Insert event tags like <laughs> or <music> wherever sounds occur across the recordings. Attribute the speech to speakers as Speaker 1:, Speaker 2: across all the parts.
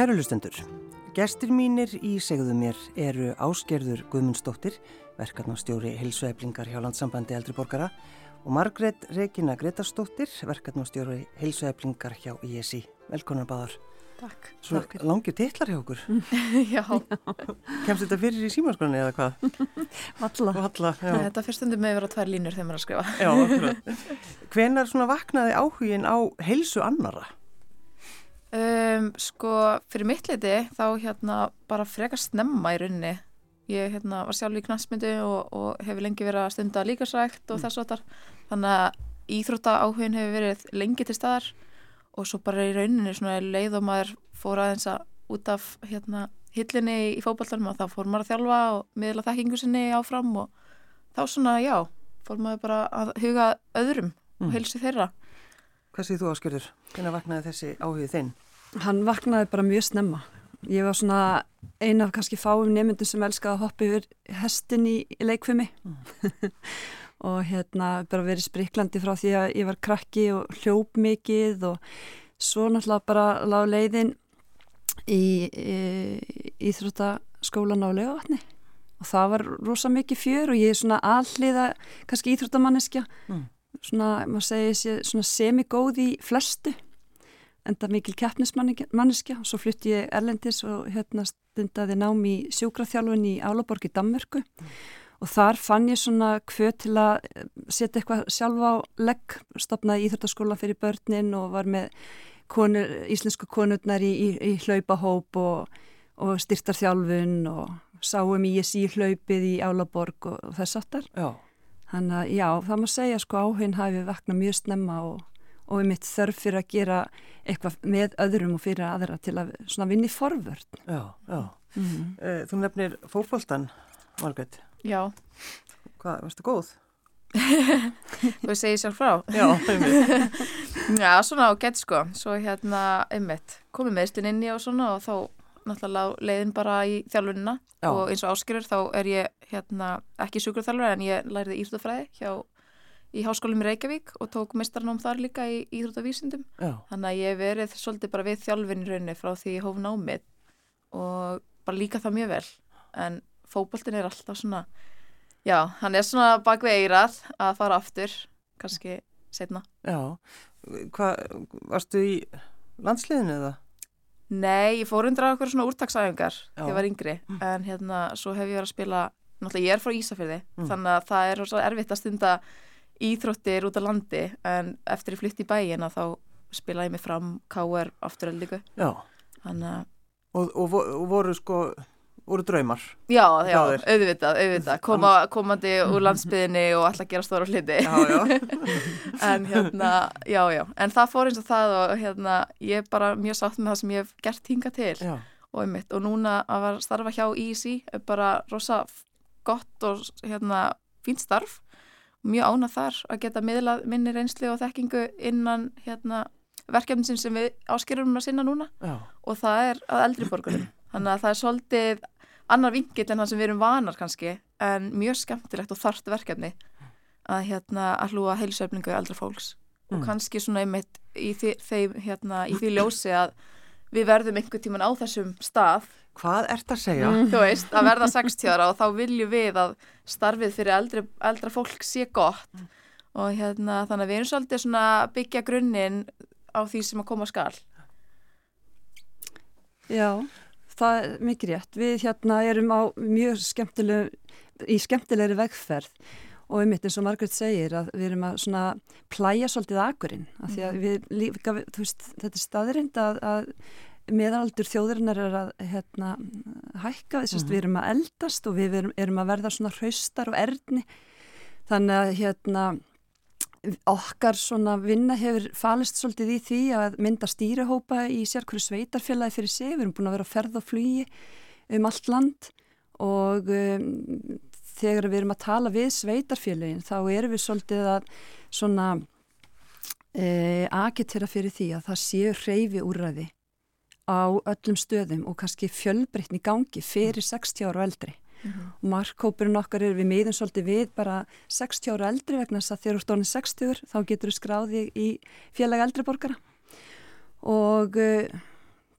Speaker 1: Kæru lustendur, gestir mínir í segðu mér eru Áskerður Guðmundsdóttir, verkefnastjóri Hilsueflingar hjá Landsambandi Eldriborgara og Margret Regina Gretarsdóttir, verkefnastjóri Hilsueflingar hjá ISI. Velkonar báðar.
Speaker 2: Takk.
Speaker 1: Svo
Speaker 2: Takk.
Speaker 1: langir titlar hjá okkur. <laughs>
Speaker 2: já,
Speaker 1: Kemst þetta fyrir í símaskonni eða hvað? <laughs>
Speaker 3: Valla.
Speaker 1: Valla, já.
Speaker 2: þetta fyrst undir með að vera tvær línur þegar maður að skrifa.
Speaker 1: Já, akkurat. Hvenar svona vaknaði áhugin á heilsu annara?
Speaker 2: Um, sko, fyrir mitt leiti þá hérna bara frekar snemma í rauninni. Ég hérna var sjálf í knastmyndu og, og hefur lengi verið að stunda líkasrækt og þess og þar. Þannig að íþrótta áhugin hefur verið lengi til staðar og svo bara í rauninni svona leið og maður fór aðeins að út af hérna hillinni í fótballtanum og þá fór maður að þjálfa og miðla þekkingu sinni áfram og þá svona já, fór maður bara að huga öðrum
Speaker 1: Mm.
Speaker 2: og heilsu þeirra.
Speaker 1: Hvað segir þú Áskerður? Hvenar vaknaði þessi áhugið þinn?
Speaker 3: Hann vaknaði bara mjög snemma. Ég var svona eina af kannski fáum nefndum sem elskaði að hoppa yfir hestin í, í leikfumi <laughs> og hérna bara verið spriklandi frá því að ég var krakki og hljóp mikið og svo náttúrulega bara lág leiðin í, Íþróttaskólan á Legavatni og það var rosa mikið fjör og ég er svona alliða kannski íþróttamanniskja
Speaker 1: Mm.
Speaker 3: Svona, maður segir sér, svona semigóð í flestu enda mikil keppnismanneskja og svo flutti ég erlendis og hérna stundaði nám í sjúkraþjálfun í Álaborg í Danmörku og þar fann ég svona hvöð til að eh, setja eitthvað sjálf á legg, stopnaði íþjóttaskóla fyrir börnin og var með konur, íslensku konurnar í, í, í hlaupahóp og, og styrtarþjálfun og sáum í ISI hlaupið í Álaborg og, og þess aftar.
Speaker 1: Já.
Speaker 3: Þannig að já, það má segja sko áhugin hafi vaknað mjög snemma og, og við mitt þörf fyrir að gera eitthvað með öðrum og fyrir aðra til að svona vinni forvörd.
Speaker 1: Já, já.
Speaker 3: Mm.
Speaker 1: Eh, Þú nefnir fótboltan, Margret.
Speaker 2: Já,
Speaker 1: Hvað, varstu góð? <laughs>
Speaker 2: þú segir sér frá.
Speaker 1: Já, einmitt. <laughs>
Speaker 2: Já, svona á gett sko. Svo hérna, einmitt, komið meðslinn inn í og svona og þá náttúrulega leiðin bara í þjálfunina
Speaker 1: Já.
Speaker 2: og eins og áskýrur þá er ég hérna ekki sjúkurþjálfur en ég læriði íþróttafræði hjá í háskólum í Reykjavík og tók mistarnám þar líka í íþróttavísindum.
Speaker 1: Já,
Speaker 2: Þannig að ég verið svolítið bara við þjálfin í rauninni frá því ég hóf námið og bara líka það mjög vel. En fótboltin er alltaf svona, já, hann er svona bak við eirað að fara aftur, kannski setna.
Speaker 1: já. Hvað, varstu í landsliðinu eða?
Speaker 2: Nei, ég fór undir á okkur svona úrtaksæfingar
Speaker 1: Já.
Speaker 2: þegar ég var yngri, en hérna svo hef ég verið að spila, náttúrulega ég er frá Ísafirði
Speaker 1: Mm.
Speaker 2: þannig að það er svo erfitt að stunda íþróttir út á landi en eftir ég flytti í bæin að þá spila ég mig fram KR afturöld líku
Speaker 1: Já. Og, og, og voru sko, voru draumar?
Speaker 2: Já, já, auðvitað, auðvitað, Koma, komandi úr <laughs> landsbyðinni og alltaf gera stóra hluti.
Speaker 1: Já, já. <laughs>
Speaker 2: en hérna, já, já, en það fór eins og það og hérna, ég er bara mjög sátt með það sem ég hef gert hinga til.
Speaker 1: Já,
Speaker 2: og einmitt, og núna að var starfa hjá Easy er bara rosa gott og hérna fínt starf, mjög ánað þar að geta miðlað minni reynslu og þekkingu innan hérna verkefnin sem við áskýrum að sinna núna.
Speaker 1: Já,
Speaker 2: og það er að eldri borgurum. Þannig að það er svolítið annar vingill en það sem við erum vanar kannski en mjög skemmtilegt og þart verkefni að hérna að hlúa heilsöfningu eldra fólks.
Speaker 1: Mm.
Speaker 2: og kannski svona einmitt í því, þeim, hérna, í því ljósi að við verðum einhver tíman á þessum stað.
Speaker 1: Hvað ert að segja?
Speaker 2: þú veist, að verða 60 ára og þá viljum við að starfið fyrir eldri, eldra fólk sé gott. Og hérna þannig að við erum svolítið svona að byggja grunninn á því sem að koma skal.
Speaker 3: Já, það er mikið rétt. Við hérna erum á mjög skemmtilegu, í skemmtilegri vegferð og einmitt eins og Margret segir að við erum að svona plæja svolítið akurinn af því að við líka, þú veist, þetta er staðrind að, að meðaldur þjóðurinnar er að hérna, hækka, þess að við erum að eldast og við erum, erum að verða svona hraustar og erðni þannig að hérna okkar svona vinna hefur falist svolítið í því að mynda stýrihópa í sérkværu sveitarfélagi fyrir sig, við erum búin að vera að ferða og flugi um allt land og um, þegar við erum að tala við sveitarfélagin þá erum við svolítið að svona e, agitera fyrir því að það séu hreyfi úrræði á öllum stöðum og kannski fjölbreytni gangi fyrir 60 ára og eldri og markkópurinn okkar er við miðum svolítið við bara 60 ára eldri vegna þess að þegar þú orðin 60 þá getur þú skráði í félag eldri borgara. Og uh,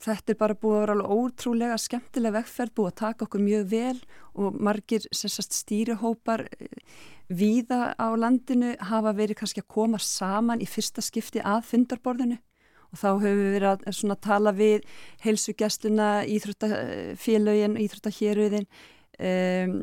Speaker 3: þetta er bara búið að vera alveg ótrúlega skemmtilega vegferð, búið að taka okkur mjög vel og margir sagt, stýrihópar eh, víða á landinu hafa verið kannski að koma saman í fyrsta skipti að fundarborðinu. Og þá höfum við verið að svona, tala við heilsugjastuna, íþróttafélögin, íþróttahéröðin, um,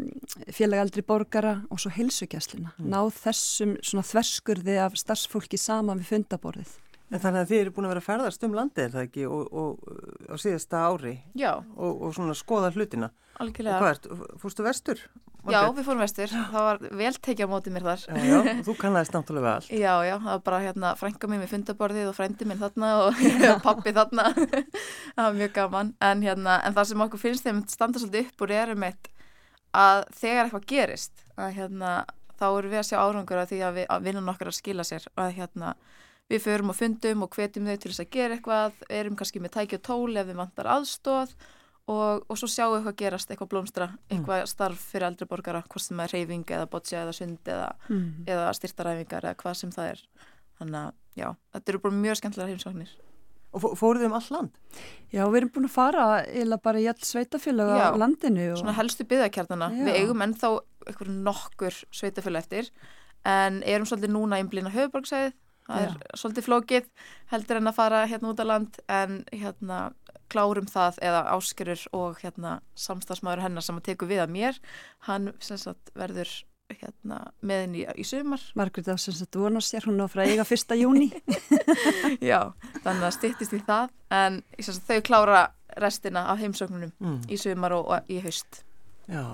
Speaker 3: félagaldri borgara og svo heilsugjastluna. Mm. Ná þessum svona þverskurði af starfsfólki saman við fundaborðið.
Speaker 1: En þannig að þið eru búin að vera að ferðast um landið, er það ekki, og, og, á síðasta ári?
Speaker 2: Já.
Speaker 1: Og, og svona skoða hlutina.
Speaker 2: Algjörlega.
Speaker 1: Og hvað ert, fórstu vestur?
Speaker 2: Já, við fórum vestur. Það var vel tekið á mótið mér þar.
Speaker 1: Já, já, og þú kannast náttúrulega vel allt.
Speaker 2: Já, já, það var bara hérna frænka mér með fundaborðið og frændi minn þarna og <laughs> pappi þarna. <laughs> það var mjög gaman. En hérna, en það sem okkur finnst þeim standa svolítið upp úr erum eitt að þegar eitthvað gerist, að hérna, þá eru við að sjá árangur að því að, við, að vinnan okkar að skila sér og að hérna við förum og fundum og hvetjum þau til þess að gera eitthvað, erum kannski með tæki og tól ef við vantar aðstóð og, og svo sjáum við eitthvað gerast, eitthvað blómstra, mm. eitthvað mm. starf fyrir eldri borgara, hvort sem er reyfing eða botja eða sund eða, mm. eða styrtaræfingar eða hvað sem það er. Þannig að já, þetta eru bara mjög skemmtilega heimsóknir.
Speaker 1: Og fóruð þið um all land?
Speaker 3: Já, við erum búin að fara eða bara í all sveitafélag á landinu.
Speaker 2: Og... Svona helstu byggakjarnana. Við eigum ennþá eitthvað nokkur sveitafélag eftir en erum svolítið núna einblýna höfuborgsæðið það er Já. svolítið flókið heldur en að fara hérna út á land en hérna klárum það eða áskerur og hérna samstagsmaður hennar sem að teku við að mér hann sagt, verður hérna með henni í, sumar.
Speaker 3: Margrét að sem sagt vona sér hún á frá eiga fyrsta júni <laughs>
Speaker 2: Já, þannig að stýttist í það en sagt, þau klára restina af heimsögnunum mm. í sumar og, og í haust.
Speaker 1: Já.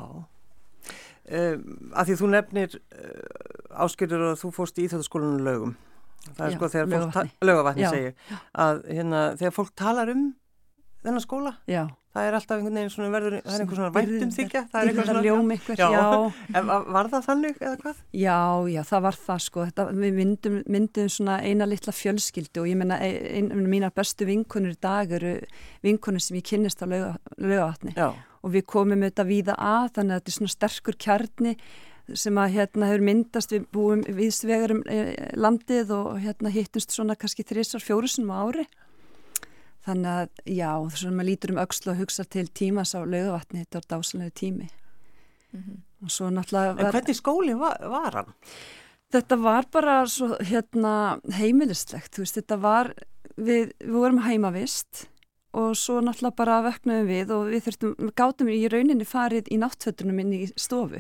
Speaker 1: Um, að því þú nefnir uh, áskerur og þú fórst í Íþjóðaskólanu lögum það er já, sko þegar fólk lögavatni segir að hérna, þegar fólk talar um þennan skóla
Speaker 3: já.
Speaker 1: það er alltaf einhvern veginn svona verður það er einhvern svona væntum þykja það er
Speaker 3: einhvern svona ljóm
Speaker 1: ykkur <laughs> var það þannig eða hvað?
Speaker 3: Já, já, það var það sko. Þetta, við myndum, myndum svona eina litla fjölskyldu og ég menna ein, ein, mínar bestu vinkunir í dag eru vinkunir sem ég kynnist á lögavatni og við komum auðvitað víða að þannig að þetta er svona sterkur kjarni sem að hérna hefur myndast. Við búum viðsvegar um landið og hérna hittumst svona kannski þrísar fjórusunum ári þannig að já, þess að maður lítur um aukslu og hugsa til tímas á laugavatni þetta var dásalegu tími
Speaker 1: mm -hmm. og svo náttúrulega var, En hvernig skóli var, var hann?
Speaker 3: Þetta var bara svo hérna heimilislegt, þú veist, þetta var við, við vorum heimavist og svo náttúrulega bara vöknuðum við og við þurftum, við gátum í rauninni farið í náttfötunum inn í stofu.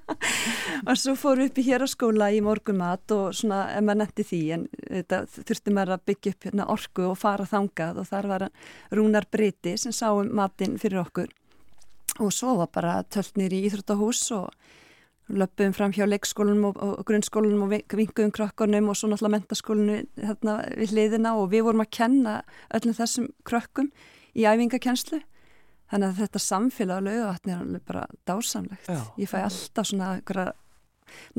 Speaker 3: <laughs> Og svo fórum við upp í hér á skóla í morgumat og svona, ef maður netti því en þetta þurftum maður að byggja upp hérna, orku og fara þangað og þar var Rúnar Briti sem sáum matinn fyrir okkur. Og svo var bara töltnir í Íþróttahús og löpum fram hjá leikskólanum og, og grunnskólanum og vinguðum krökkunum og svo náttúrulega mentaskólanum hérna við hliðina og við vorum að kenna öllum þessum krökkum í æfingakenslu þannig að þetta samfélag á laugavatni er alveg bara dásamlegt. Já. ég fæ alltaf svona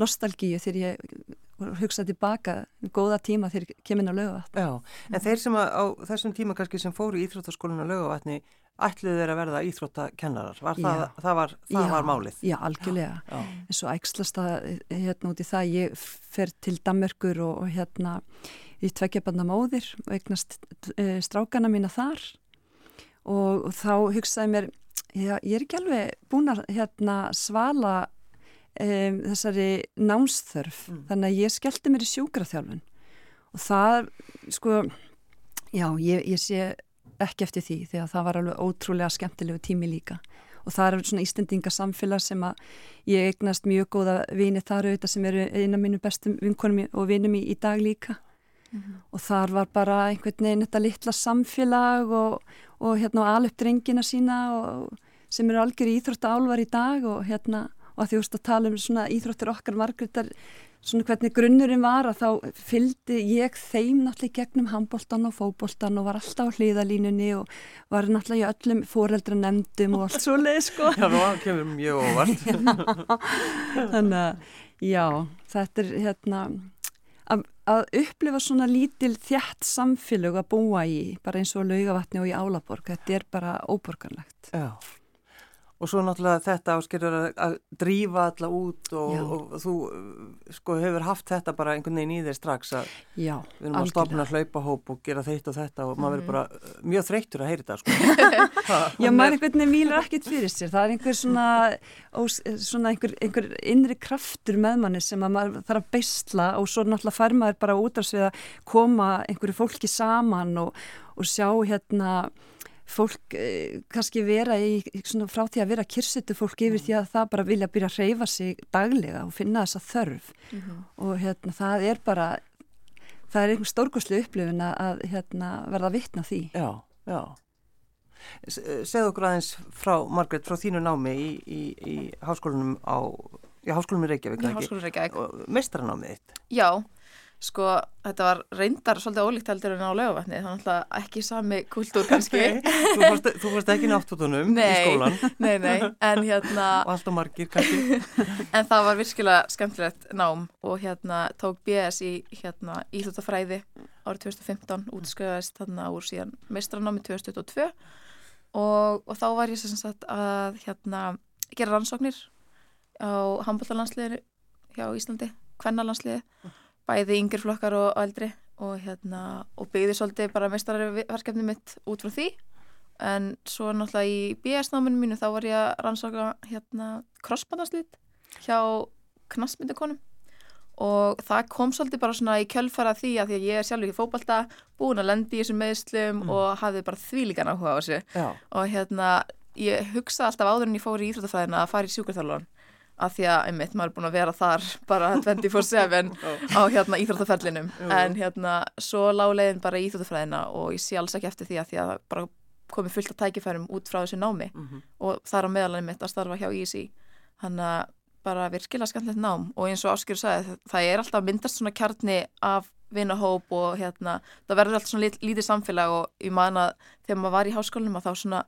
Speaker 3: nostalgíu þegar ég hugsa tilbaka góða tíma þegar ég kemur inn á laugavatni
Speaker 1: Já, en þeir sem á þessum tíma kannski sem fóru í Íþróttaskólinu á laugavatni ætluðu þeir að verða íþróttakennarar? Var það, það, var, það
Speaker 3: já,
Speaker 1: var málið?
Speaker 3: Já, algjörlega, já, en svo ægslast að hérna út í það, ég fer til Dammerkur og, og hérna í tveggjabanna móðir og eignast e, strákana mína þar. Og, og þá hugsaði mér já, ég er ekki alveg búin að hérna svala e, þessari námsþörf mm. þannig að ég skellti mér í sjúkraþjálfun. Og það, sko já, ég, ég sé ekki eftir því því að það var alveg ótrúlega skemmtilegu tími líka og það er svona ístendingasamfélag sem að ég eignast mjög góða vini þar auðvitað sem eru eina mínu bestum vinkonum og vinum í, í dag líka mm -hmm. og þar var bara einhvern veginn þetta litla samfélag og, og hérna alveg drengina sína og, sem eru algjör íþrótt álvar í dag og hérna og að því að tala um svona íþróttir okkar margriðar svona hvernig grunnurinn var að þá fylgdi ég þeim náttúrulega gegnum handbóltan og fókbóltan og var alltaf á hlýðalínunni og var náttúrulega í öllum foreldra nefndum og allt svo leið sko.
Speaker 1: Já, það kemur mjög óvart. <laughs>
Speaker 3: Þannig að, já, þetta er hérna að, að upplifa svona lítil þjætt samfélög að búa í, bara eins og laugavatni og í Álaborg, þetta er bara óborgarlegt.
Speaker 1: Já. Og svo náttúrulega þetta áskilur að, drífa alla út og, og þú sko hefur haft þetta bara einhvern veginn í þér strax að
Speaker 3: Já,
Speaker 1: við erum að stopna hlaupahóp og gera þeitt og þetta og maður verður bara uh, mjög þreyttur að heyra þetta sko. <laughs>
Speaker 3: Já, maður einhvern veginn mýlar ekkert fyrir sér. Það er einhver svona, ós, svona einhver, einhver innri kraftur með manni sem að maður þarf að beisla og svo náttúrulega fær maður bara út af sig að koma einhverju fólki saman og, og sjá hérna fólk eh, kannski vera í svona frá því að vera kyrsetu fólk yfir því að það bara vilja byrja að reyfa sig daglega og finna þessa þörf og hérna það er bara það er einhver stórkoslu upplifin að- hérna verða vitna því.
Speaker 1: Já, já. Eh, Segðu okkur aðeins frá, Margrét, frá þínu námi í, í, í háskólanum á, í háskólanum í Reykjavík,
Speaker 2: Í
Speaker 1: ekki?
Speaker 2: Háskólanum í Reykjavík. Sko, þetta var reyndar svolítið ólíkt heldur en á laugavatni, þannig að ekki sami kultúr kannski. <laughs>
Speaker 1: þú, fórst, ekki náttúrunum í skólan <laughs>
Speaker 2: nei, nei, en hérna,
Speaker 1: og allt og margir kannski. <laughs>
Speaker 2: en það var virkilega skemmtilegt nám og hérna tók BS í hérna íþjóttafræði árið 2015, útskrifaðist þarna úr síðan meistranámi 2022 og, og þá var ég sem sagt að hérna gera rannsóknir á handbollalandsliðinu hjá Íslandi, kvennalandsliði, bæði yngir flokkar og eldri og hérna og byggði svolítið bara meistarverkefni mitt út frá því. En svo náttúrulega í BS-náminu mínu þá var ég að rannsóka hérna crossbandarslit hjá knassmyndukonum og það kom svolítið bara svona í kjölfara því að því að ég er sjálfur ekki fótbalta búin að lendi í þessum meðslum og hafði bara þvílíkan áhuga á þessu.
Speaker 1: Já,
Speaker 2: og hérna ég hugsa alltaf áður en ég fór í íþróttafræðina að fara í sjúkarþjálfan af því að einmitt maður er búin að vera þar bara <laughs> 24-7 á hérna íþróttaferlinum. En hérna svo lág leiðin bara í íþróttafræðina og ég sé alls ekki eftir því að því að bara komið fullt af tækifærum út frá þessu námi. Og það er á meðalagi mitt að starfa hjá ISI hann að bara virkilega skemmtilegt nám. Og eins og Áskjör sagði það er alltaf að myndast svona kjarni af vinahóp og hérna það verður alltaf svona lítið samfélag og ég man að þegar maður var í háskólinum að þá svona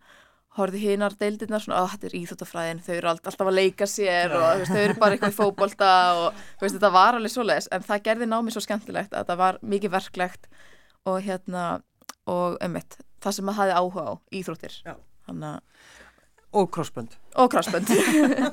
Speaker 2: horfði hinar deildirna svona að þetta er íþjóttafræðin, þau eru allt, alltaf að leika sér og veist, þau eru bara eitthvað í fótbolta og veist, þetta var alveg svoleiðis en það gerði námið svo skemmtilegt að það var mikið verklegt og hérna og einmitt, það sem maður hafði áhuga á íþróttir
Speaker 1: Já.
Speaker 2: Hanna,
Speaker 1: og crossbönd.
Speaker 2: og crossbund <laughs>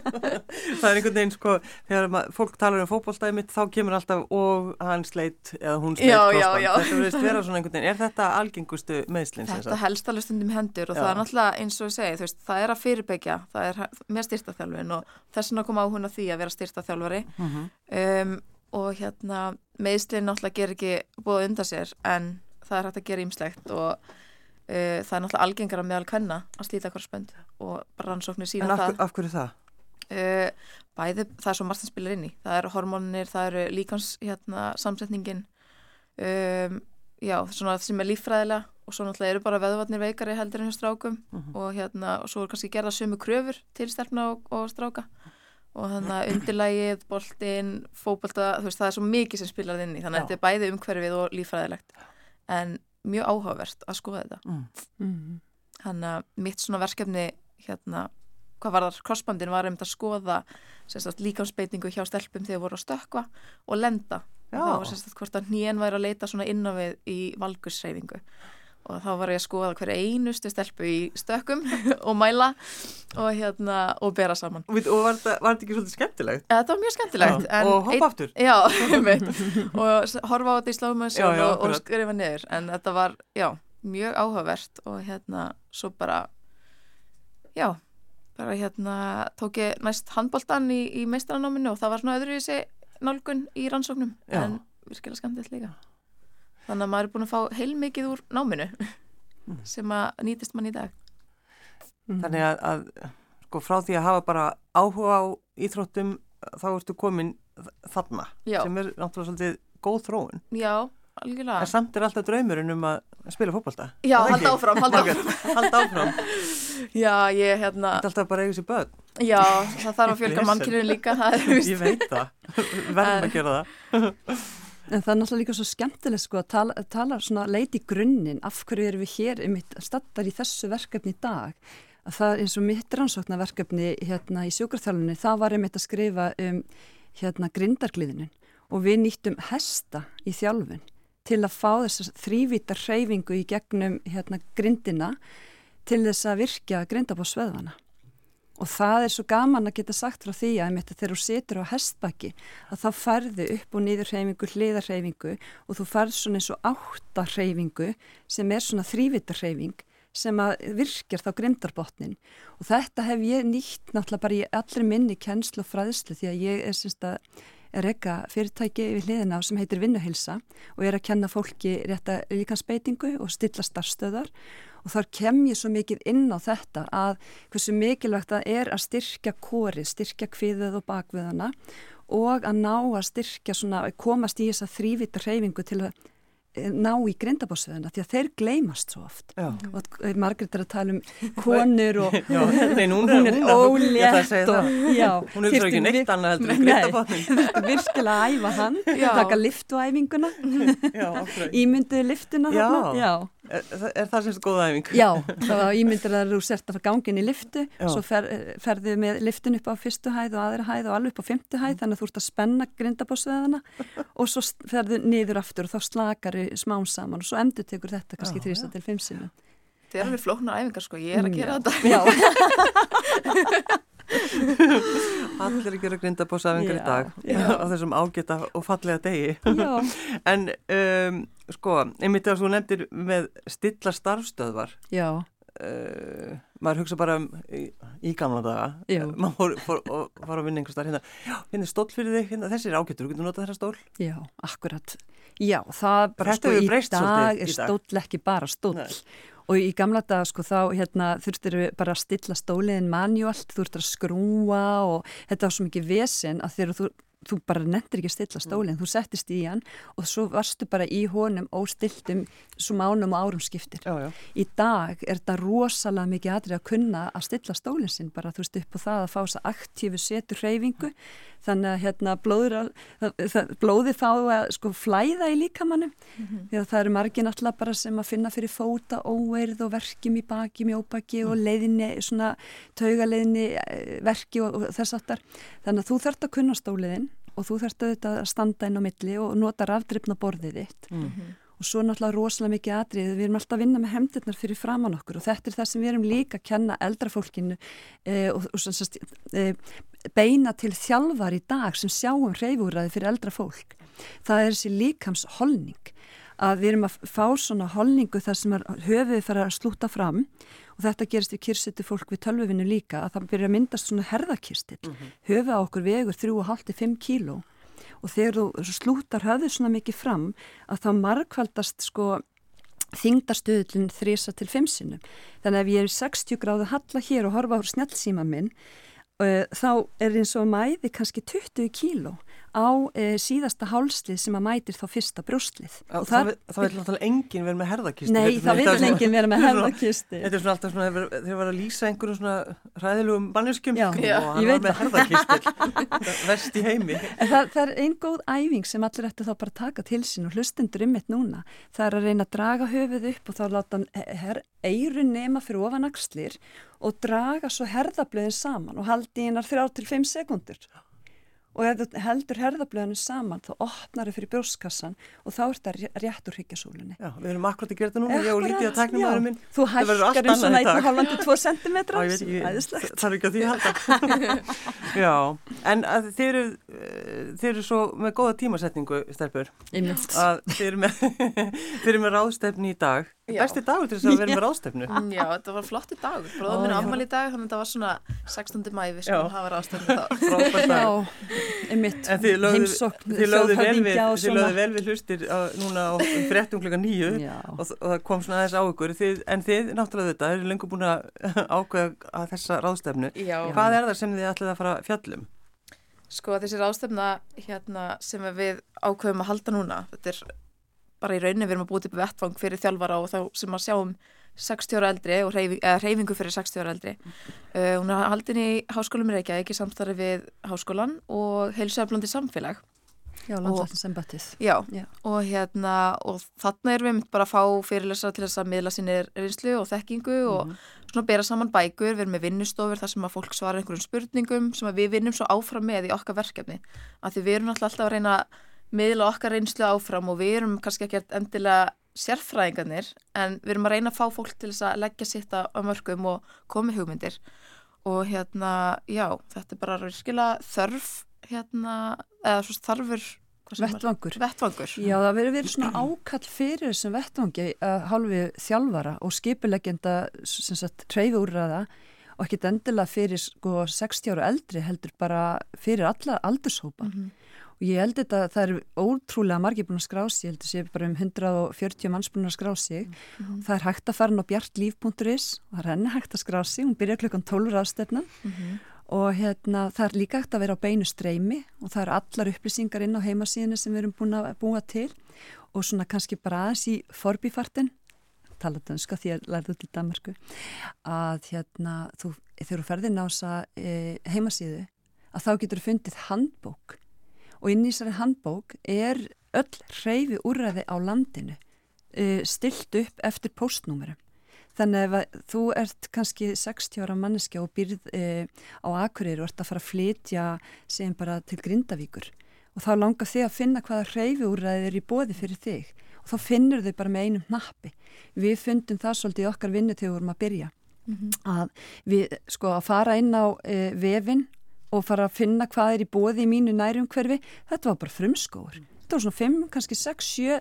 Speaker 1: Það er einhvern veginn sko, þegar fólk talar um fótballstæði mitt, þá kemur alltaf og hann sleit eða hún sleit
Speaker 2: Já, já,
Speaker 1: crossband.
Speaker 2: já.
Speaker 1: Þetta verðist vera svona einhvern veginn. Er þetta algengustu meðslinn sem
Speaker 2: Þetta helst alveg stundum hendur og
Speaker 1: Já.
Speaker 2: það er náttúrulega eins og ég segi, þú veist, það er að fyrirbyggja, það er með styrtaþjálfin og þess vegna kom áhugna því að vera styrtaþjálfari
Speaker 1: Mhm.
Speaker 2: um, og hérna meðslinn náttúrulega ger ekki búið undan sér en það er hægt að gera ýmslegt og það er náttúrulega algengara meðal kvenna að slíta korsbönd og bara rannsóknir
Speaker 1: En
Speaker 2: sína
Speaker 1: af,
Speaker 2: það.
Speaker 1: af hverju það?
Speaker 2: uh, bæði, það er svo margt sem spilar inn í. Það eru hormónir, það eru líkans hérna, samsetningin. Um, já, svona sem er líffræðilega og svo náttúrulega eru bara veðvarnir veikari heldur en hjá strákum
Speaker 1: Mhm.
Speaker 2: og hérna, og svo er kannski gerða sömu kröfur til stelpna og, og stráka. Og þannig að undirlægið, boltinn fótbolta, þú veist, það er svo mikið sem spilar inn í, þannig að þetta er bæði umhverfið og líffræðilegt. En mjög áhugavert að skoða þetta
Speaker 1: Mm.
Speaker 3: Mm.
Speaker 2: þannig að mitt svona verkefni hérna, hvað var það, crossbandin var einmitt að skoða sérstætt líkamsbeitingu hjá stelpum þegar voru að stökkva og lenda
Speaker 1: Já.
Speaker 2: og það var sérstætt hvort að hnén væri að leita svona inn á við í valgursreyfingu og þá var ég að skoða hverja einustu stelpu í stökkum <laughs> og mæla og hérna og bera saman.
Speaker 1: Og, og var, þetta, ekki svolítið skemmtilegt?
Speaker 2: Þetta var mjög skemmtilegt
Speaker 1: Já, og hoppa aftur.
Speaker 2: Já, <laughs> og horfa á þetta í
Speaker 1: já,
Speaker 2: og, og skrifa niður. En þetta var, já, mjög áhugavert og hérna, svo bara já, bara hérna tók ég næst handboltan í, í meistaranáminu og það var svona öðruvísi nálgun í rannsóknum en virkilega skemmtilegt líka þannig að maður er búin að fá heilmikið úr náminu sem að nýtist mann í dag
Speaker 1: Þannig að, að sko, frá því að hafa bara áhuga á íþróttum þá ertu komin þarna
Speaker 2: Já.
Speaker 1: sem er náttúrulega svolítið góð þróun.
Speaker 2: Já, algjörlega
Speaker 1: En samt er alltaf draumurinn um að spila fótbolta.
Speaker 2: Já, halda áfram, halda
Speaker 1: Margrét, <laughs> halda áfram.
Speaker 2: Já, ég hérna
Speaker 1: Þetta er alltaf bara sér börn.
Speaker 2: Já, það þarf að fjölga mannkyninu líka er. <laughs>
Speaker 1: Ég veit það. Verðum að gera það. <laughs>
Speaker 3: En það er náttúrulega líka svo skemmtilegt sko að tala, tala svona leiti grunninn af hverju erum við hér um stattar í þessu verkefni í dag? Að það eins og mitt rannsóknarverkefni hérna í sjúkarþjálfunni, það var einmitt að skrifa um hérna grindargliðinin og við nýttum hesta í þjálfun til að fá þess þrývita hreyfingu í gegnum hérna grindina til þess að virkja grindabóðsveðvana og það er svo gaman að geta sagt frá því að þegar þú setur á hestbakki að þá farðu upp og niður hreyfingu, hliðarhreyfingu og þú farð svona eins og áttarhreyfingu sem er svona þrývitarhreyfing sem að virkjar þá grindarbotnin og þetta hef ég nýtt náttúrulega bara í allri minni kennslu og fræðslu því að ég er semst að er ekka fyrirtæki við hliðina sem heitir Vinnuhilsa og er að kenna fólki rétta líkansbeitingu og stilla starfstöðar og þar kem ég svo mikið inn á þetta að hversu mikilvægt það er að styrkja kóri, styrkja kviðið og bakviðana og að ná að styrkja svona, komast í þessa þrývita reyfingu til að Eh, ná í grindabósöðuna því að þeir gleymast svo oft. Já. og eh, Margret er að tala um konur og <laughs>
Speaker 1: já, nei, hún,
Speaker 3: hún er ólétt
Speaker 1: hún er svo ekki neitt annað heldur en grindabósöðun
Speaker 3: þú veist virkilega að æfa hann taka liftuæfinguna <laughs> ímynduðu liftuna
Speaker 1: já Er, er það semst góða æfing?
Speaker 3: Já, þá ímyndir að þú sért að fara gangin í liftu, Já. svo fer, ferðu með liftun upp á fyrstu hæð og aðra hæð og alveg upp á fymtu hæð, þannig að þú ert að spenna grindabósveðana <laughs> og svo ferðu niður aftur og þá slakar þau smám saman og svo endur tekur þetta kannski þrýsta til fimm sinu.
Speaker 2: Þetta er alveg flóknar æfingar sko, ég er að gera þetta.
Speaker 3: Já. <laughs> <laughs> <laughs>
Speaker 1: Allir að gera grindabósafingar í dag já. á þessum ágæta og fallega degi. <laughs> En um, sko, einmitt að þú nefndir með stilla starfstöðvar
Speaker 3: já.
Speaker 1: uh, maður hugsa bara um í, í gamla daga. Maður fór, fór, fór að vinna einhver starf hérna, hérna er stól fyrir þig hérna, þessi er ágættur, þú getur notað þessa stól?
Speaker 3: Já, akkurat, já, það sko í dag er stóll ekki bara stóll. Nei og í gamla dag sko þá hérna, þurftir við bara að stilla stóliðin manjúalt, þú þurftir að skrúa og þetta var svo mikið vesen að þegar þú þú bara nettir ekki að stilla stólinn, þú settist í hann og svo varstu bara í honum óstiltum svo mánum og árum skiptir.
Speaker 1: Já, já.
Speaker 3: Í dag er þetta rosalega mikið aðrið að kunna að stilla stólinn sinn bara þú veist upp á það að fá þess að aktífu setur hreyfingu þannig að hérna blóður, blóði fá að sko flæða í líkamannum mm -hmm. því að það eru margir náttúrulega bara sem að finna fyrir fóta, óeirð og verkjum í baki, mjóbaki og leiðinni svona taugaleiðinni eh, verki og, og þess aftar. Þannig að þú þurft að kunna stóliðin og þú þurft auðvitað að standa inn á milli og nota rafdryfna borðið þitt. Mm. -hmm. og svo náttúrulega rosalega mikið atrið við erum alltaf að vinna með hemdirnar fyrir framann okkur og þetta er það sem við erum líka að kenna eldrafólkinu eh, og, og sagt, eh, beina til þjálfar í dag sem sjáum reyfúræði fyrir eldrafólk það er þessi líkamsholning. Að við erum að fá svona holningu þar sem höfuð fara að slúta fram og þetta gerist við kyrsetu fólk við tölvuvinu líka að það byrja að myndast svona herðakirstill mm -hmm. höfa okkur vegur 3,5-5 kíló. Og þegar þú slútar höfðu svona mikið fram að þá markvaldast sko þingdarstöðlinn þrýsa til 5 sinum þannig að ef ég er 60 gráðu halla hér og horfa á snjálfsíma minn uh, þá er eins og mæði kannski 20 kíló á e, síðasta hálslið sem að mætir þá fyrsta brjóstlið.
Speaker 1: Það, það, vil náttúrulega enginn vera með herðakisti.
Speaker 3: Nei, það vil enginn vera með <laughs> herðakisti.
Speaker 1: Þetta er svona alltaf svona, þegar var að lýsa einhverjum svona ræðilegum manneskjum
Speaker 3: og
Speaker 1: hann var með herðakisti, <laughs> vest í heimi.
Speaker 3: Það, það er einn góð æfing sem allir ætti þá bara taka til sín og hlustendur um mitt núna. Það er að reyna að draga höfuð upp og þá láta eirun nema fyrir ofanakslir og draga svo herðablöðin saman og haldi einar þrjá til fimm sekundur og ef þú heldur herðablöðinu saman þá opnar þau fyrir brjóskassan og þá er þetta rétt úr higgjasólunni
Speaker 1: Já, við erum akkurat að gera þetta núna, ég og lítið að takna maður minn.
Speaker 3: Þú hækkar um svona 1,5-2 cm
Speaker 1: Það er ekki að því halda. <laughs> Já, en þeir eru þeir eru svo með góða tímasetningu stelpur. Að þeir eru með, <laughs> með ráðstefni í dag Besti dagur til þess að vera <laughs> með ráðstefnu.
Speaker 2: Já, þetta var flotti dagur. Bróðum minn ámæli í dag, þannig að þetta var svona 16. mæ við skulum hafa ráðstefnu þá. <laughs>
Speaker 3: Já, einmitt.
Speaker 1: Heimsokn Þið lögðu vel, vel við hlustir á, núna á frettum klukka nýju og, og það kom svona aðeins á ykkur. Þið, en þið, náttúrulega þetta, eru lengur búin að <laughs> ákveða að þessa ráðstefnu. Já. Hvað er það sem þið ætlið að fara fjallum?
Speaker 2: Sko, þessi ráðstefna hérna, sem við ákveðum að halda núna þetta er bara í rauninni við erum að búið til vettfang fyrir þjálfara og þá sem að sjáum 60 ára eldri og reyfingu fyrir 60 ára eldri. Uh, hún er haldin í Háskólum Reykjavík í samstarfi við Háskólan og heilsæflandi samfélag.
Speaker 3: Já, landlækningsembattið.
Speaker 2: Já, já, og hérna og þarna erum við bara að fá fyrirlesara til þess að miðla sínir reynslu og þekkingu mm -hmm. og mhm. svona bera saman bækur, við erum með vinnustofur þar sem að fólk svara einhverjum spurningum sem við vinnum svo áfram með í okkar verkefni. Af því við erum alltaf að reyna að miðla okkar reynslu áfram og við erum kannski ekki endilega sérfræðingarnir en við erum að reyna að fá fólk til þess að leggja sitt á mörgum og komi hugmyndir og hérna, já, þetta er bara virkilega þörf hérna, eða svo þarfur
Speaker 3: Vettvangur.
Speaker 2: vettvangur
Speaker 3: Já, það verður verið svona ákall fyrir þessum vettvangi að hálfi þjálfara og skipuleggjenda sem sagt treyfi úrraða og ekkit endilega fyrir sko 60 ára eldri heldur bara fyrir alla aldurshópa.
Speaker 2: Mhm.
Speaker 3: Og ég held þetta að það eru ótrúlega margir búin að skrá sig, ég held sé bara um 140 manns búin að skrá sig.
Speaker 2: Mhm.
Speaker 3: Það er hægt að fara inn á bjartlíf.is og það er henni hægt að skrá sig, hún byrjar klukkan 12 ráðstefnan
Speaker 2: Mhm.
Speaker 3: og hérna, það er líka hægt að vera á beinu streymi og það eru allar upplýsingar inn á heimasíðinu sem við erum búin að búa til og svona kannski bara aðeins í forbífartin tala danska því að lærðu til Danmarku að hérna þú, þegar þú ferðir ná þessa e, heimasíðu að þá getur fundið handbók og inn í þessari handbók er öll hreyfi úrræði á landinu e, stilt upp eftir postnúmerum Þannig að þú ert kannski 60 ára manneskja og býrð e, á Akureyri og ert að fara að flytja sem bara til Grindavíkur og þá langar þig að finna hvaða hreyfi úrræðið er í bóði fyrir þig og þá finnur þau bara með einum nappi. Við fundum það svolítið okkar vinnu þegar við vorum að byrja
Speaker 2: Mhm.
Speaker 3: að við sko að fara inn á e, vefin og fara að finna hvað er í bóði í mínu nærumhverfi, þetta var bara frumskóur. Þetta var svona 5, kannski 6, 7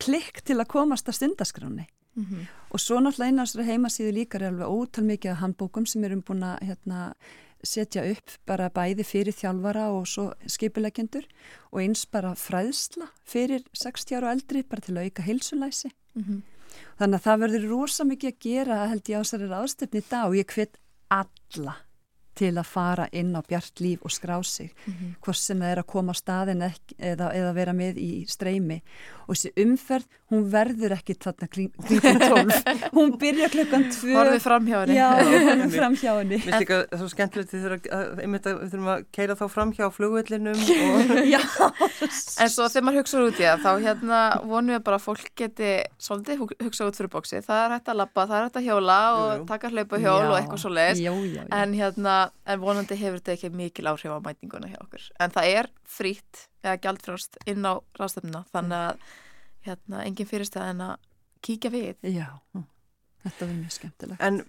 Speaker 3: klikk til að komast að stundaskráni.
Speaker 2: Mhm.
Speaker 3: Og svo náttúrulega þessari heimasíðu líka er alveg ótal mikið af handbókum sem erum búin að hérna, setja upp bara bæði fyrir þjálfara og svo skipuleggjendur og eins bara fræðsla fyrir 60 ára og eldri bara til að auka heilsulæsi.
Speaker 2: Mhm.
Speaker 3: Þannig að það verður rosa mikið að gera held ég á þessari ráðstöfni í dag og ég hvet alla til að fara inn á bjart líf og skrá sig
Speaker 2: Mhm.
Speaker 3: hvort sem það er að koma á staðin ekki, eða, eða vera með í streymi og þessi umferð, hún verður ekki þarna kringum 12 <laughs> hún byrja klukkan 2
Speaker 2: Horfið fram hjá henni
Speaker 3: Já, <laughs> horfið fram hjá henni
Speaker 1: Mér finnst svo skemmtilegt því að, að, einmitt að við þurfum að keira þá fram hjá flugvellinum <laughs> og
Speaker 3: Já,
Speaker 2: En svo þegar maður hugsa út í það, þá hérna vonum við bara að fólk geti svolítið hug- hugsa út fyrir bóksi. Það er hægt að labba, það er hægt að hjóla og
Speaker 1: Jú, jú.
Speaker 2: taka hlaupahjól og eitthvað svo leiðis.
Speaker 3: Já, já, já.
Speaker 2: En hérna, en vonandi hefur þetta ekki mikil áhrif á mætinguna hjá okkur. En það er frýtt eða gjaldfrjóst inn á ráðstöfnuna, þannig að hérna, engin fyrirstæð en að kíkja við.
Speaker 3: Já, þetta var mjög skemmtilegt
Speaker 1: en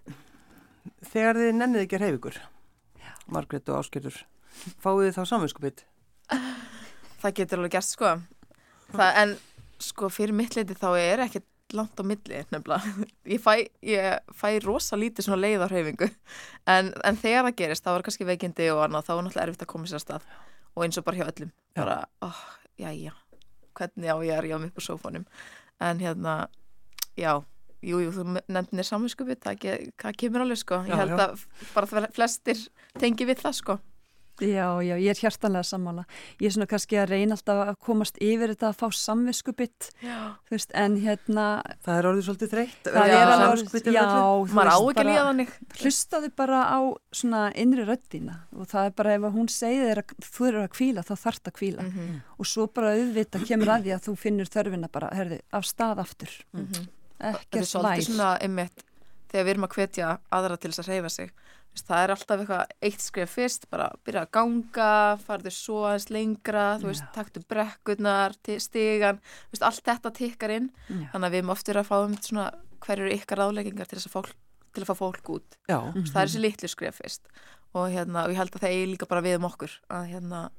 Speaker 1: þegar þið nennið ekki að reyfa ykkur Margrét og Áskerður fáið þið þá samvinskupið
Speaker 2: Það getur alveg gerst, sko. Það, en sko, fyrir mitt leiti þá er ekkert langt á milli, nefnilega. <laughs> Ég fæ, ég fæ rosa lítið svona leið á hreyfingu. En, en þegar það gerist, þá er kannski veikindi og annað, þá er náttúrulega erfitt að koma sér að stað. Og eins og bara hjá öllum. Bara, oh, já, já, hvernig á ég að ríða mig upp á sófónum. En hérna, já, jú, jú, þú nefnir samvinskupið, það, það kemur alveg, sko. Ég
Speaker 1: Já,
Speaker 2: held
Speaker 1: já.
Speaker 2: að bara flestir tengi við það, sko.
Speaker 3: Já, já, ég er hjartanlega sammála. Ég er svona kannski að reyna alltaf að komast yfir þetta að fá samviskubitt,
Speaker 2: Já.
Speaker 3: þú veist, en hérna,
Speaker 1: Það er orðið svolítið þreytt
Speaker 3: það
Speaker 2: Já,
Speaker 3: er alveg,
Speaker 1: yfir
Speaker 3: já, þú
Speaker 2: Maður á
Speaker 3: veist,
Speaker 2: ekki að líða þannig.
Speaker 3: hlustaðu bara á svona innri röddina og það er bara ef að hún segir þér að þú eru að kvíla, þá þarft að kvíla
Speaker 2: Mhm.
Speaker 3: og svo bara auðvita kemur að því að þú finnur þörfina bara, herði, af stað aftur,
Speaker 2: Mhm. Þetta er
Speaker 3: ekkert
Speaker 2: svolítið
Speaker 3: væl.
Speaker 2: svona einmitt þegar við erum að hvetja aðra til þess að reyfa sig það er alltaf eitthvað eitt skrif fyrst bara byrja að ganga, farðu svo aðeins lengra, þú veist,
Speaker 3: Já.
Speaker 2: taktu brekkurnar, ti- stigan þú veist, allt þetta tikkar inn,
Speaker 3: Já.
Speaker 2: þannig að við erum oftur að fá um svona hverju eru ykkar ráðleggingar til til að fá fólk út, Þú veist, það er þessi litlu skrif fyrst. Og hérna, og ég held að það eigi líka bara við um okkur að hérna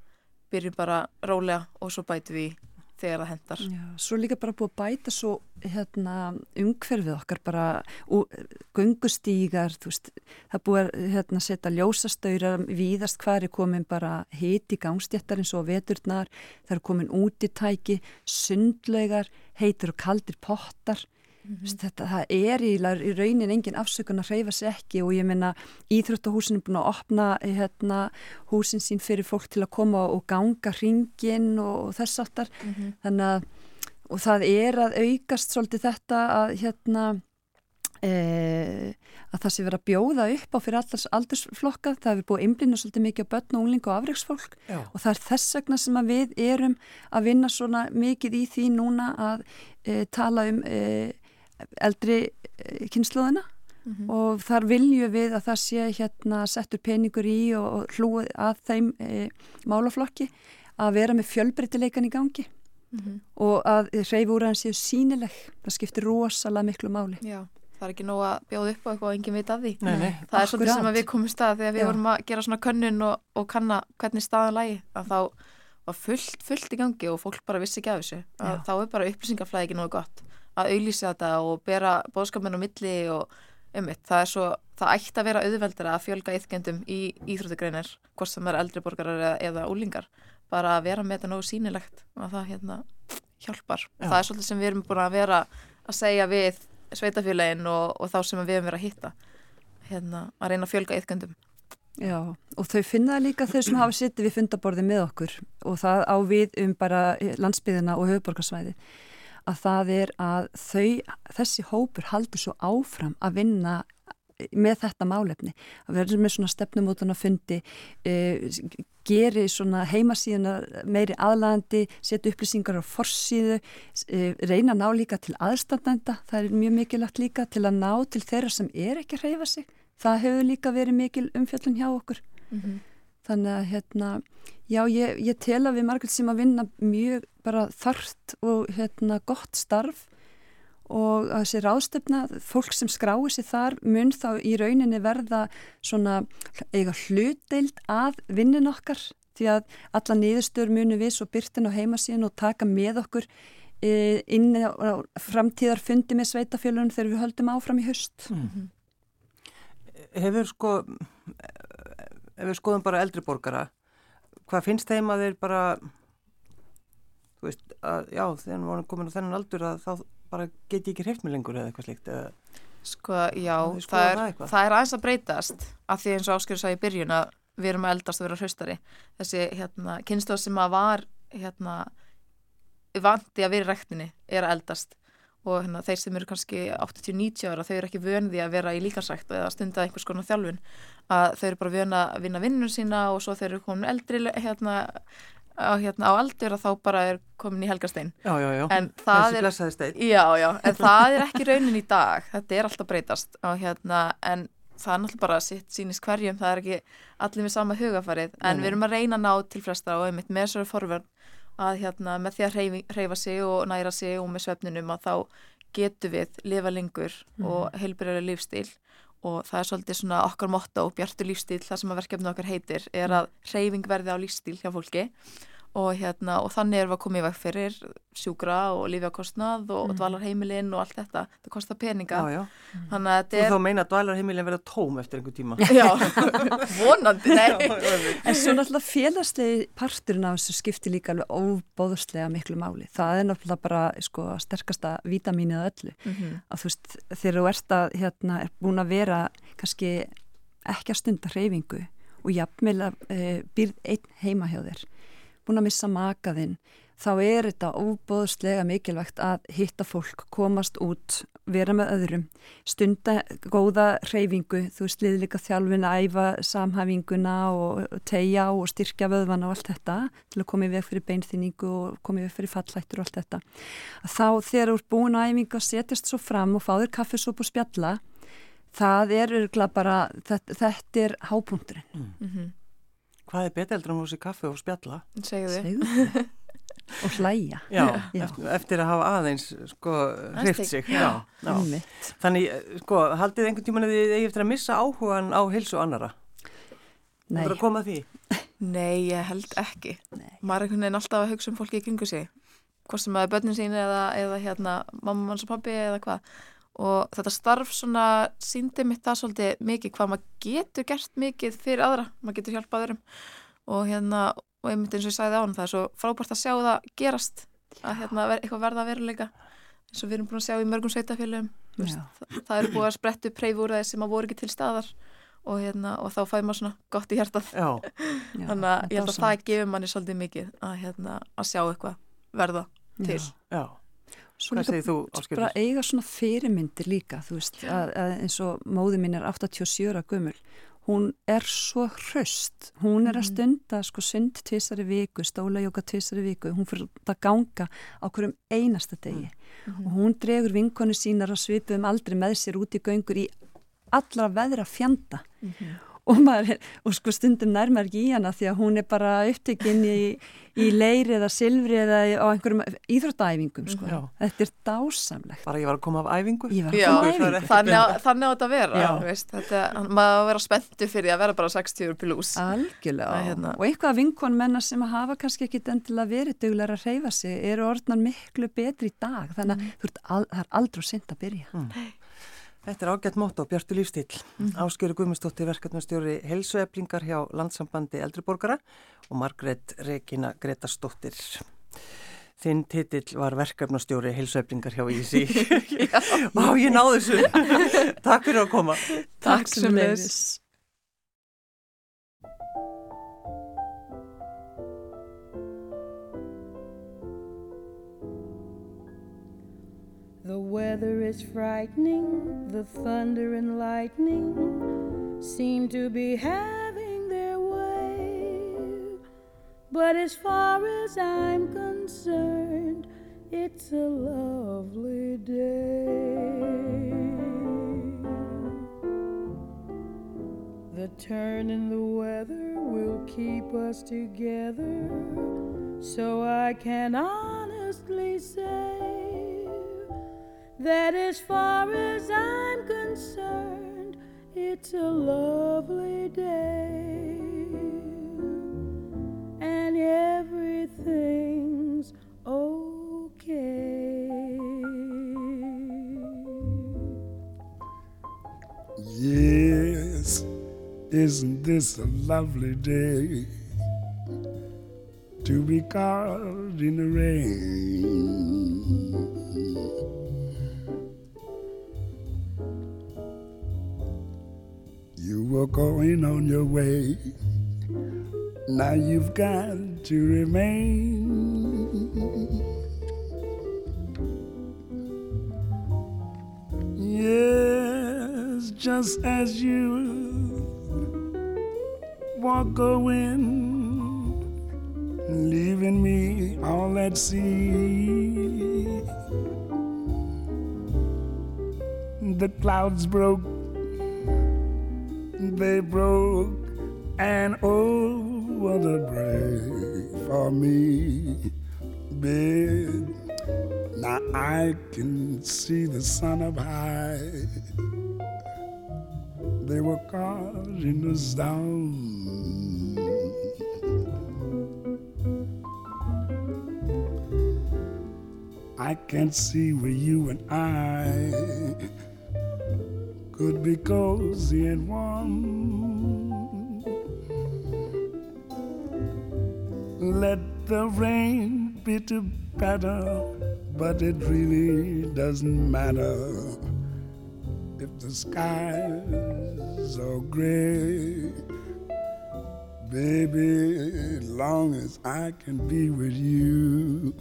Speaker 2: byrjum bara rólega og svo bætum við þegar það hendar
Speaker 3: Já, svo líka bara búið að bæta svo hérna, umhverfið okkar bara og, gungustígar veist, það búið að hérna, setja ljósastöyrar víðast hvar er komin bara hiti gangstjættar eins og veturnar það er komin útitæki sundlegar, heitur og kaldir pottar Veist, þetta, það er í, í raunin engin afsökun að hreyfa sig ekki og ég minna Íþróttahúsin er búin að opna hérna, húsin sín fyrir fólk til að koma og ganga hringin og, og þess aftar
Speaker 2: Mhm.
Speaker 3: þannig að og það er að aukast svolítið þetta að hérna e, að það sé verið að bjóða upp á fyrir allars aldursflokka. Það hefur búið einblýna svolítið mikið á börn og ungling og afreiksfólk
Speaker 1: já,
Speaker 3: og það er þess vegna sem við erum að vinna svona mikið í því núna að e, tala um e, eldri e, kynnslóðina
Speaker 2: Mhm.
Speaker 3: og þar viljum við að það sé hérna settur peningur í og, og hlúið að þeim e, málaflokki að vera með fjölbreytileikan í gangi.
Speaker 2: Mhm.
Speaker 3: og að reyfi úr hann séu sínileg það skiptir rosalega miklu máli.
Speaker 2: Já, það er ekki nóg að bjóða upp á eitthvað og enginn veit að því.
Speaker 1: Nei, nei.
Speaker 2: það er svolítið sem að við komum stað þegar við
Speaker 3: Já.
Speaker 2: vorum að gera svona könnun og, og kanna hvernig staðan lægi. Að þá var fullt, fullt í gangi og fólk bara vissi ekki af þessu. Þá er bara upplýsingaflæði ekki nógu gott að auðlýsa þetta og bera bóðskapin á milli og ummitt, það er svo það ætti að vera auðveldara að fjölga yþkendum í íþróttugreinir, hvort sem er eldri borgarar eða, eða úlingar, bara að vera með þetta nógu sýnilegt og það hérna hjálpar,
Speaker 1: Já.
Speaker 2: það er svolítið sem við erum búin að vera að segja við sveitafélagin og, og þá sem við hefum verið að hitta hérna, að reyna að fjölga yþkendum
Speaker 3: Já, og þau finna það líka þau sem hafa sittið við fundaborði með okkur og það á við um bara landsbyðina og höfuborgarsvæði að það er að þau, þessi hópur haldur svo áfram að vinna með þetta málefni. Að verður með svona stefnumótan að fundi uh, geri svona heimasíðuna meiri aðlandi setja upplýsingar á forsíðu uh, reyna ná líka til aðstandenda það er mjög mikilvægt líka til að ná til þeirra sem er ekki að reyfa sig. Það hefur líka verið mikil umfjöllun hjá okkur.
Speaker 2: Mm -hmm.
Speaker 3: Þannig að hérna já ég, ég tel að við margir sem að vinna mjög bara þart og hérna gott starf og að þessi ráðstöfna, fólk sem skrái sér þar mun þá í rauninni verða svona eiga hlutdeild að vinnin okkar því að alla niðurstöður munu við svo byrtin á heimasíðan og taka með okkur e, inn á, á framtíðar fundi með sveitafjölunum þegar við höldum áfram í höst.
Speaker 1: Mm. Hefur sko, ef við skoðum bara eldri borgara, hvað finnst þeim að þeir bara, þú veist, að já, þegar við vorum komin á þennan aldur að þá bara geti ekki hreift mig lengur eða eitthvað slíkt eða
Speaker 2: Sko, já, það er,
Speaker 1: það
Speaker 2: það er aðeins að breytast af því eins og Áskjör sagði í byrjun að við erum að eldast og vera hraustari. Þessi hérna, kynstóð sem að var hérna, vandi að vera í rektinni er að eldast og hérna, þeir sem eru kannski 80-90 ára þau eru ekki vönði að vera í líkansrækt eða stunda einhvers konar þjálfun. Að þau eru bara vön að vinna vinnun sína og svo þeir eru komin eldri hérna, á, hérna, á aldur að þá bara er komin í helgastein
Speaker 1: Já, já, já,
Speaker 2: en það er en það er ekki raunin í dag. Þetta er alltaf breytast. Og hérna, en það er náttúrulega bara sitt sínist hverjum, það er ekki allir með sama hugafarið, en
Speaker 1: nei.
Speaker 2: við erum að reyna að ná til flesta og einmitt með þessari forverð að hérna, með því að hreyfi, hreyfa sig og næra sig og með svefninum að þá getum við lifa lengur og heilbyrjari lífstíl. Og það er svolítið svona okkar motto og bjartur lífstíl, það sem að verkefni okkar heitir er að hreyfing verði á lífstíl hjá fólki og, hérna, og þannig erum við að koma í veg fyrir sjúkra og lífjakostnað og, og dvalarheimilinn og allt þetta það kostar peninga
Speaker 1: Já, já,
Speaker 2: þannig að
Speaker 1: þú
Speaker 2: þetta
Speaker 1: þá meina að dvalarheimilin verða tóm eftir einhver tíma.
Speaker 2: er <laughs> já, vonandi, nei <laughs>
Speaker 3: En svo náttúrulega félagslegi parturinn af þessu skipti líka alveg óbóðslega miklu máli. Það er náttúrulega bara sko, sterkasta vítamínið að öllu.
Speaker 2: Mhm.
Speaker 3: Að þú veist, þegar þú ert að, hérna, er búin að vera kannski ekki að stunda hreyfingu og jafnvel að e, býrð einn heima hjá þér, búin að missa makaðinn, þá er þetta óbóðslega mikilvægt að hitta fólk, komast út, vera með öðrum, stunda góða hreyfingu, þú veist, liðlika þjálfin að æfa samhæfinguna og tegja og styrkja vöðvana og allt þetta til að koma í veg fyrir beinþýningu og koma í veg fyrir fallættur og allt þetta. Að þá þegar þú ert búin að æfinga setjast svo fram og fá þér kaffesóp og spjalla, það er örgulega bara, þetta, þetta er hápunkturinn.
Speaker 2: Mhm.
Speaker 1: Hvað er betur heldur en húsi kaffi og spjalla?
Speaker 2: segðu þið
Speaker 3: Segðu. <laughs> og hlæja.
Speaker 1: Já, <laughs>
Speaker 3: Já.
Speaker 1: Eftir, eftir að hafa aðeins sko hrift sig. Já. Þannig, eh, sko, haldið einhvern tíman að þið eigi eftir að missa áhugan á heilsu annara?
Speaker 3: Nei,
Speaker 1: Það er að koma að því?
Speaker 2: Nei, ég held ekki
Speaker 3: Nei.
Speaker 2: maður er einhvern veginn alltaf að hugsa um fólki í kringu sig hvort sem er börnin sín eða, eða hérna, mamma manns og pabbi eða hvað og þetta starf svona síndi mitt það svolítið mikið hvað maður getur gert mikið fyrir aðra. Maður getur hjálpað öðrum. Og hérna, og einmitt eins og ég sagði á hann það er svo frábært að sjá það gerast. Að hérna, eitthvað verða að veruleika. Eins og við erum búin að sjá í mörgum
Speaker 3: Já.
Speaker 2: það, það eru búið að spretta upp preyfúræði sem að voru ekki til staðar. Og, hérna, og þá fæði maður svona gott í hjartað.
Speaker 1: Já, <laughs>
Speaker 3: Já,
Speaker 2: þannig að ég held að það gefur manni svolítið mikið að, hérna, að sjá eitthvað verða til.
Speaker 3: Já.
Speaker 1: Já.
Speaker 3: Svo
Speaker 1: Hvað
Speaker 3: líka
Speaker 1: segir þú,
Speaker 3: bara eiga svona fyrirmyndir líka, þú veist, að, að eins og móði mín er 87 ára gömul, hún er svo hraust, hún er að stunda sko sund tvisari viku, stólajóka tvisari viku, hún fyrir að ganga á hverjum einasta degi. Og hún dregur vinkonu sínar að svipu um aldrei með sér út í göngur í allra veðra fjanda og, maður, og sko stundum nærmar ekki í hana því að hún er bara upptökinn í, í leiri eða silfri eða á einhverjum íþróttæfingum sko. Já. þetta er dásamlegt
Speaker 1: bara ég var að koma af æfingu,
Speaker 2: Já, af æfingu. þannig á þetta að vera veist, þetta, maður að vera spenntu fyrir að vera bara 60 pluss
Speaker 3: algjörlega hérna. og eitthvað vinkon menna sem að hafa kannski ekki endilega verið duglar að reyfa sig eru orðnan miklu betri í dag þannig að mm. al, það er aldrei sent að byrja mm.
Speaker 1: Þetta er ágætt mótt á Bjartu lífstíl. Mm. Áskjöru Guðmustóttir verkefnastjóri helsueflingar hjá Landsambandi Eldriborgara og Margret Regina Gretastóttir. Þinn titill var verkefnastjóri helsueflingar hjá Ísi. <laughs> Vá, ég náðu þessu. Takk fyrir að koma.
Speaker 2: Takk sem leis.
Speaker 4: The weather is frightening, the thunder and lightning seem to be having their way. But as far as I'm concerned, it's a lovely day. The turn in the weather will keep us together, so I can honestly say that as far as I'm concerned, it's a lovely day and everything's okay.
Speaker 5: Yes, isn't this a lovely day to be caught in the rain? Were going on your way. Now you've got to remain. Yes, just as you walk going, leaving me all at sea. The clouds broke they broke, and oh, what a break for me, babe. Now I can see the sun up high. They were causing us down. I can't see where you and I could be cozy and warm. Let the rain bitter patter, but it really doesn't matter if the skies are gray. Baby, long as I can be with you,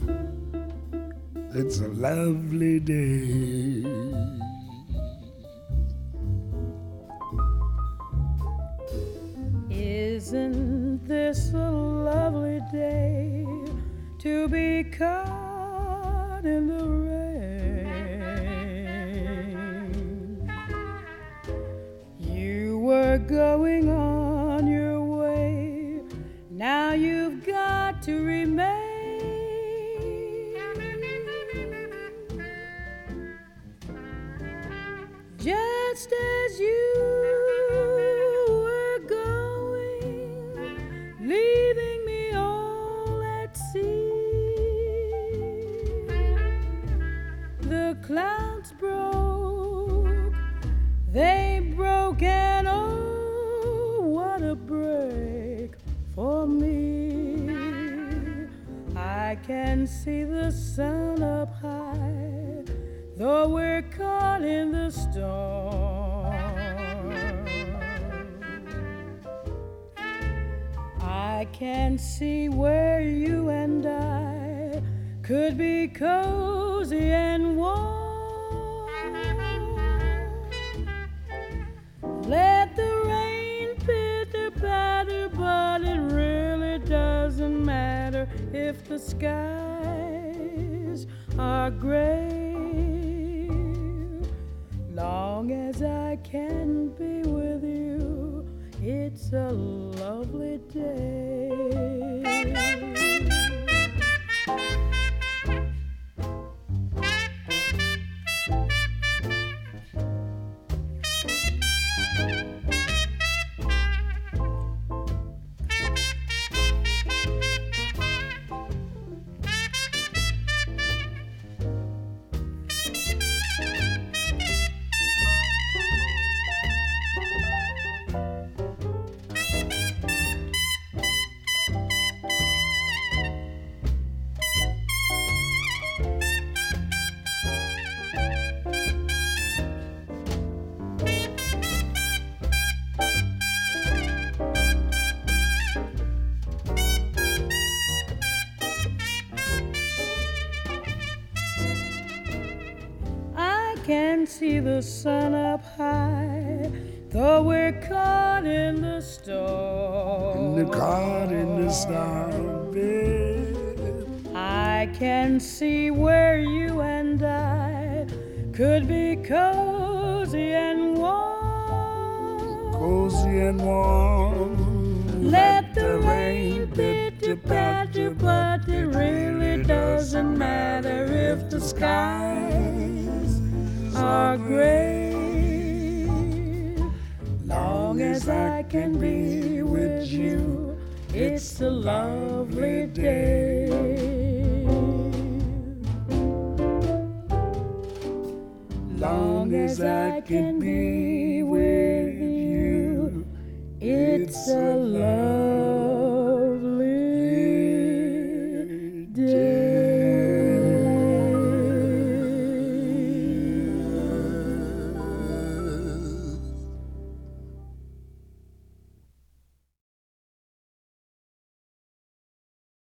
Speaker 5: it's a lovely day.
Speaker 4: To be caught in the rain? You were going on your way, now you've got to see the sun up high, though we're caught in the storm. I can see where you and I could be cozy the skies are gray. Long as I can be with you, it's a lovely day. Can see the sun up high, though we're caught in the storm.
Speaker 5: The caught in the storm, babe.
Speaker 4: I can see where you and I could be cozy and warm.
Speaker 5: Cozy and warm.
Speaker 4: Let the rain pitter patter, but it really doesn't matter if the skies are gray. Long as I can be with you, it's a lovely day. Long as I can be with you, it's a lovely